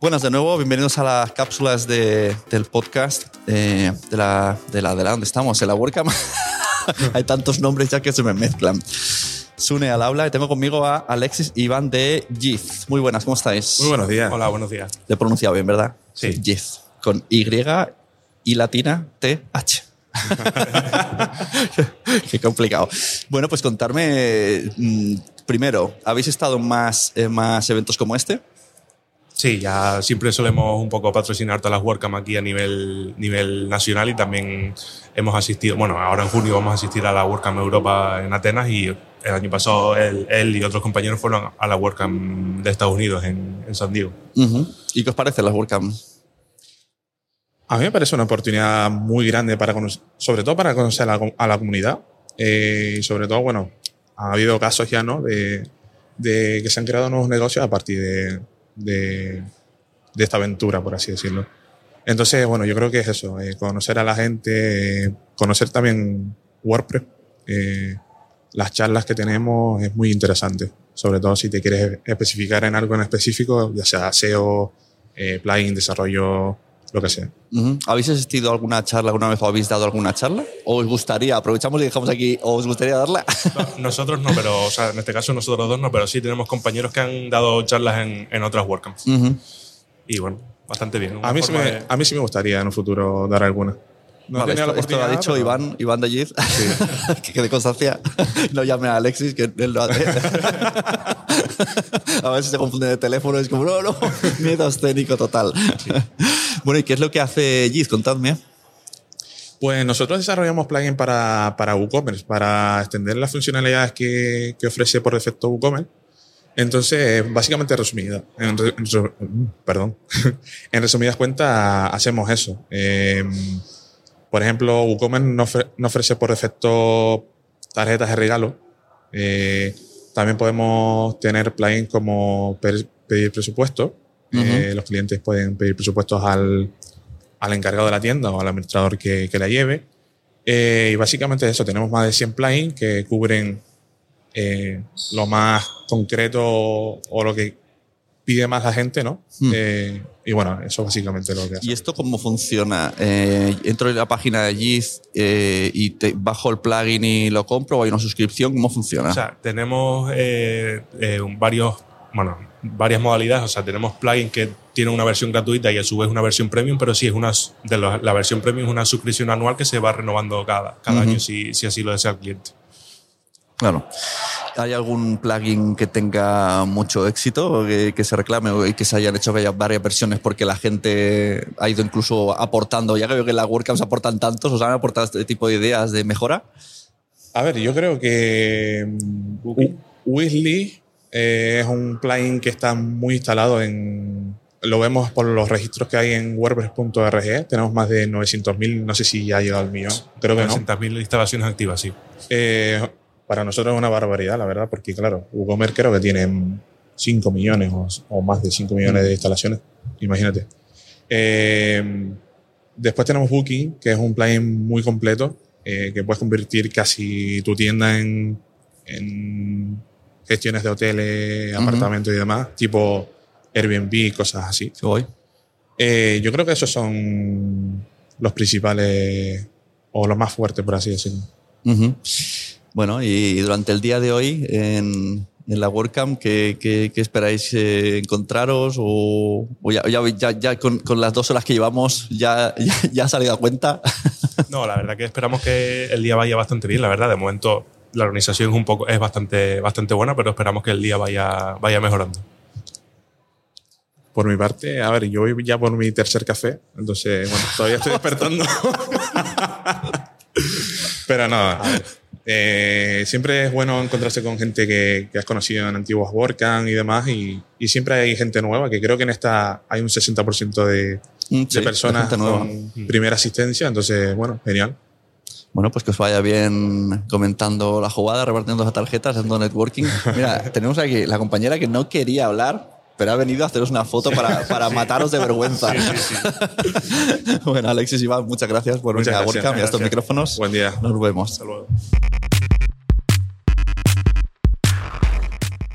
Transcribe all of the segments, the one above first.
Buenas de nuevo, bienvenidos a las cápsulas de, del podcast eh, de, la, de la de la donde estamos, en la WordCamp. Hay tantos nombres ya que se me mezclan. Sune al habla y tengo conmigo a Alexis y Iván de Giz. Muy buenas, ¿cómo estáis? Muy buenos días. Hola, buenos días. Te he pronunciado bien, ¿verdad? Sí. Giz. Con Y y latina T H. Qué complicado. Bueno, pues contarme mm, primero, ¿habéis estado en más, en más eventos como este? Sí, ya siempre solemos un poco patrocinar todas las WordCamp aquí a nivel, nivel nacional y también hemos asistido, bueno, ahora en junio vamos a asistir a la WordCamp Europa en Atenas y el año pasado él, él y otros compañeros fueron a la WordCamp de Estados Unidos en, en San Diego. ¿Y qué os parece las WordCamp? A mí me parece una oportunidad muy grande para conocer, sobre todo para conocer a la, a la comunidad. Eh, y sobre todo, bueno, ha habido casos ya, ¿no? De, de que se han creado nuevos negocios a partir de, de, esta aventura, por así decirlo. Entonces, bueno, yo creo que es eso, eh, conocer a la gente, eh, conocer también WordPress. eh, las charlas que tenemos es muy interesante, sobre todo si te quieres especificar en algo en específico, ya sea SEO, plugin, desarrollo, lo que sea. Ujú. ¿Habéis asistido a alguna charla alguna vez o habéis dado alguna charla? ¿O os gustaría? Aprovechamos y dejamos aquí, ¿o os gustaría darla? No, nosotros no, pero, o sea, en este caso nosotros dos no, pero sí tenemos compañeros que han dado charlas en, en otras WordCamps. Ujú. Y bueno, bastante bien. A mí, sí me, de- a mí sí me gustaría en un futuro dar alguna. No Vale, esto, esto lo ha dicho pero- Iván, Iván de Giz. que quede constancia. No llame a Alexis, que él lo hace. a ver si se confunde de teléfono. Es como, no, no, miedo escénico total. Bueno, ¿y qué es lo que hace Giz? Contadme. Pues nosotros desarrollamos plugin para, para WooCommerce, para extender las funcionalidades que, que ofrece por defecto WooCommerce. Entonces, básicamente resumida, en, perdón, en resumidas cuentas hacemos eso. Eh, por ejemplo, WooCommerce no, ofre- no ofrece por defecto tarjetas de regalo. Eh, también podemos tener plugins como pedir presupuesto. Eh, los clientes pueden pedir presupuestos al, al encargado de la tienda o al administrador que, que la lleve. Eh, y básicamente eso, tenemos más de 100 plugins que cubren eh, lo más concreto o lo que pide más la gente, ¿no? Hmm. Eh, y bueno, eso básicamente lo que hace. ¿Y esto cómo funciona? Eh, entro en la página de Giz eh, y te bajo el plugin y lo compro o hay una suscripción. ¿Cómo funciona? O sea, tenemos eh, eh, varios, bueno, varias modalidades. O sea, tenemos plugins que tienen una versión gratuita y a su vez una versión premium, pero sí es una de los- la versión premium es una suscripción anual que se va renovando cada, cada año si, si así lo desea el cliente. Claro. ¿Hay algún plugin que tenga mucho éxito, o que, que se reclame o que se hayan hecho que haya varias versiones porque la gente ha ido incluso aportando? Ya que veo que en la WordCamps aportan tantos, ¿os han aportado este tipo de ideas de mejora? A ver, yo creo que mm. Weasley eh, es un plugin que está muy instalado en... Lo vemos por los registros que hay en WordPress.org. Tenemos más de 900.000, no sé si ya ha llegado al millón. Creo que no. 900.000 instalaciones activas, sí. Eh, para nosotros es una barbaridad, la verdad, porque claro, WooCommerce creo que tiene 5 millones o, o más de 5 millones de instalaciones. Imagínate. Eh, después tenemos Booking, que es un plugin muy completo, eh, que puedes convertir casi tu tienda en, en gestiones de hoteles, Ujú. apartamentos y demás, tipo Airbnb, cosas así. Eh, yo creo que esos son los principales o los más fuertes, por así decirlo. Ujú. Bueno, y durante el día de hoy, en, en la WordCamp? ¿Qué, qué, qué esperáis eh, encontraros? ¿O, o ya, ya, ya, ya con, con, las dos horas que llevamos ya, ya, ya ha salido a cuenta? No, la verdad que esperamos que el día vaya bastante bien. La verdad, de momento la organización es, un poco, es bastante, bastante buena, pero esperamos que el día vaya, vaya mejorando. Por mi parte, a ver, yo voy ya por mi tercer café, entonces, bueno, todavía estoy despertando. Pero no, eh, siempre es bueno encontrarse con gente que, que has conocido en antiguos WordCamp y demás, y, y, siempre hay gente nueva, que creo que en esta hay un 60% de, mm, sí, de personas con primera asistencia, entonces, bueno, genial. Bueno, pues que os vaya bien comentando la jugada, repartiendo las tarjetas, haciendo networking. Mira, tenemos aquí la compañera que no quería hablar, pero ha venido a haceros una foto para, para mataros de vergüenza. Sí, sí, sí. bueno, Alexis Iván, muchas gracias por venir a WordCamp y a estos micrófonos. Buen día. Nos vemos. Hasta luego.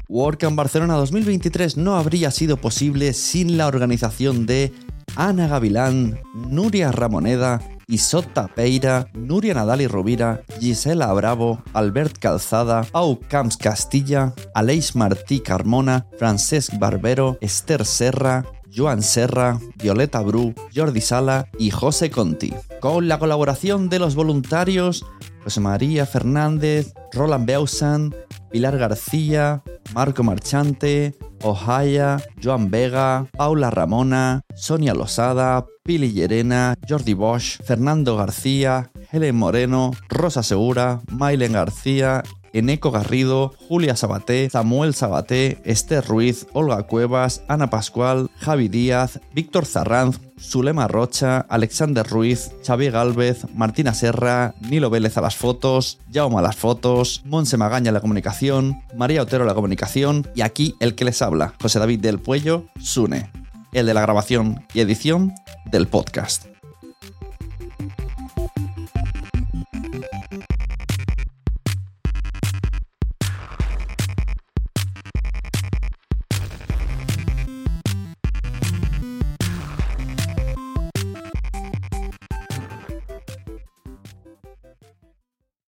WordCamp Barcelona 2023 no habría sido posible sin la organización de Ana Gavilán, Nuria Ramoneda, Isota Peira, Nuria Nadal y Rovira, Gisela Bravo, Albert Calzada, Pau Camps Castilla, Aleix Martí Carmona, Francesc Barbero, Esther Serra, Joan Serra, Violeta Bru, Jordi Sala y José Conti. Con la colaboración de los voluntarios José María Fernández, Roland Beausan, Pilar García, Marco Marchante, Ohaya, Joan Vega, Paula Ramona, Sonia Losada, Pili Llerena, Jordi Bosch, Fernando García, Helen Moreno, Rosa Segura, Mailen García, Eneco Garrido, Julia Sabaté, Samuel Sabaté, Esther Ruiz, Olga Cuevas, Ana Pascual, Javi Díaz, Víctor Zarranz, Zulema Rocha, Alexander Ruiz, Xavier Galvez, Martina Serra, Nilo Vélez a las fotos, Jaume a las fotos, Monse Magaña a la comunicación, María Otero a la comunicación y aquí el que les habla, José David del Puello, Sune, el de la grabación y edición del podcast.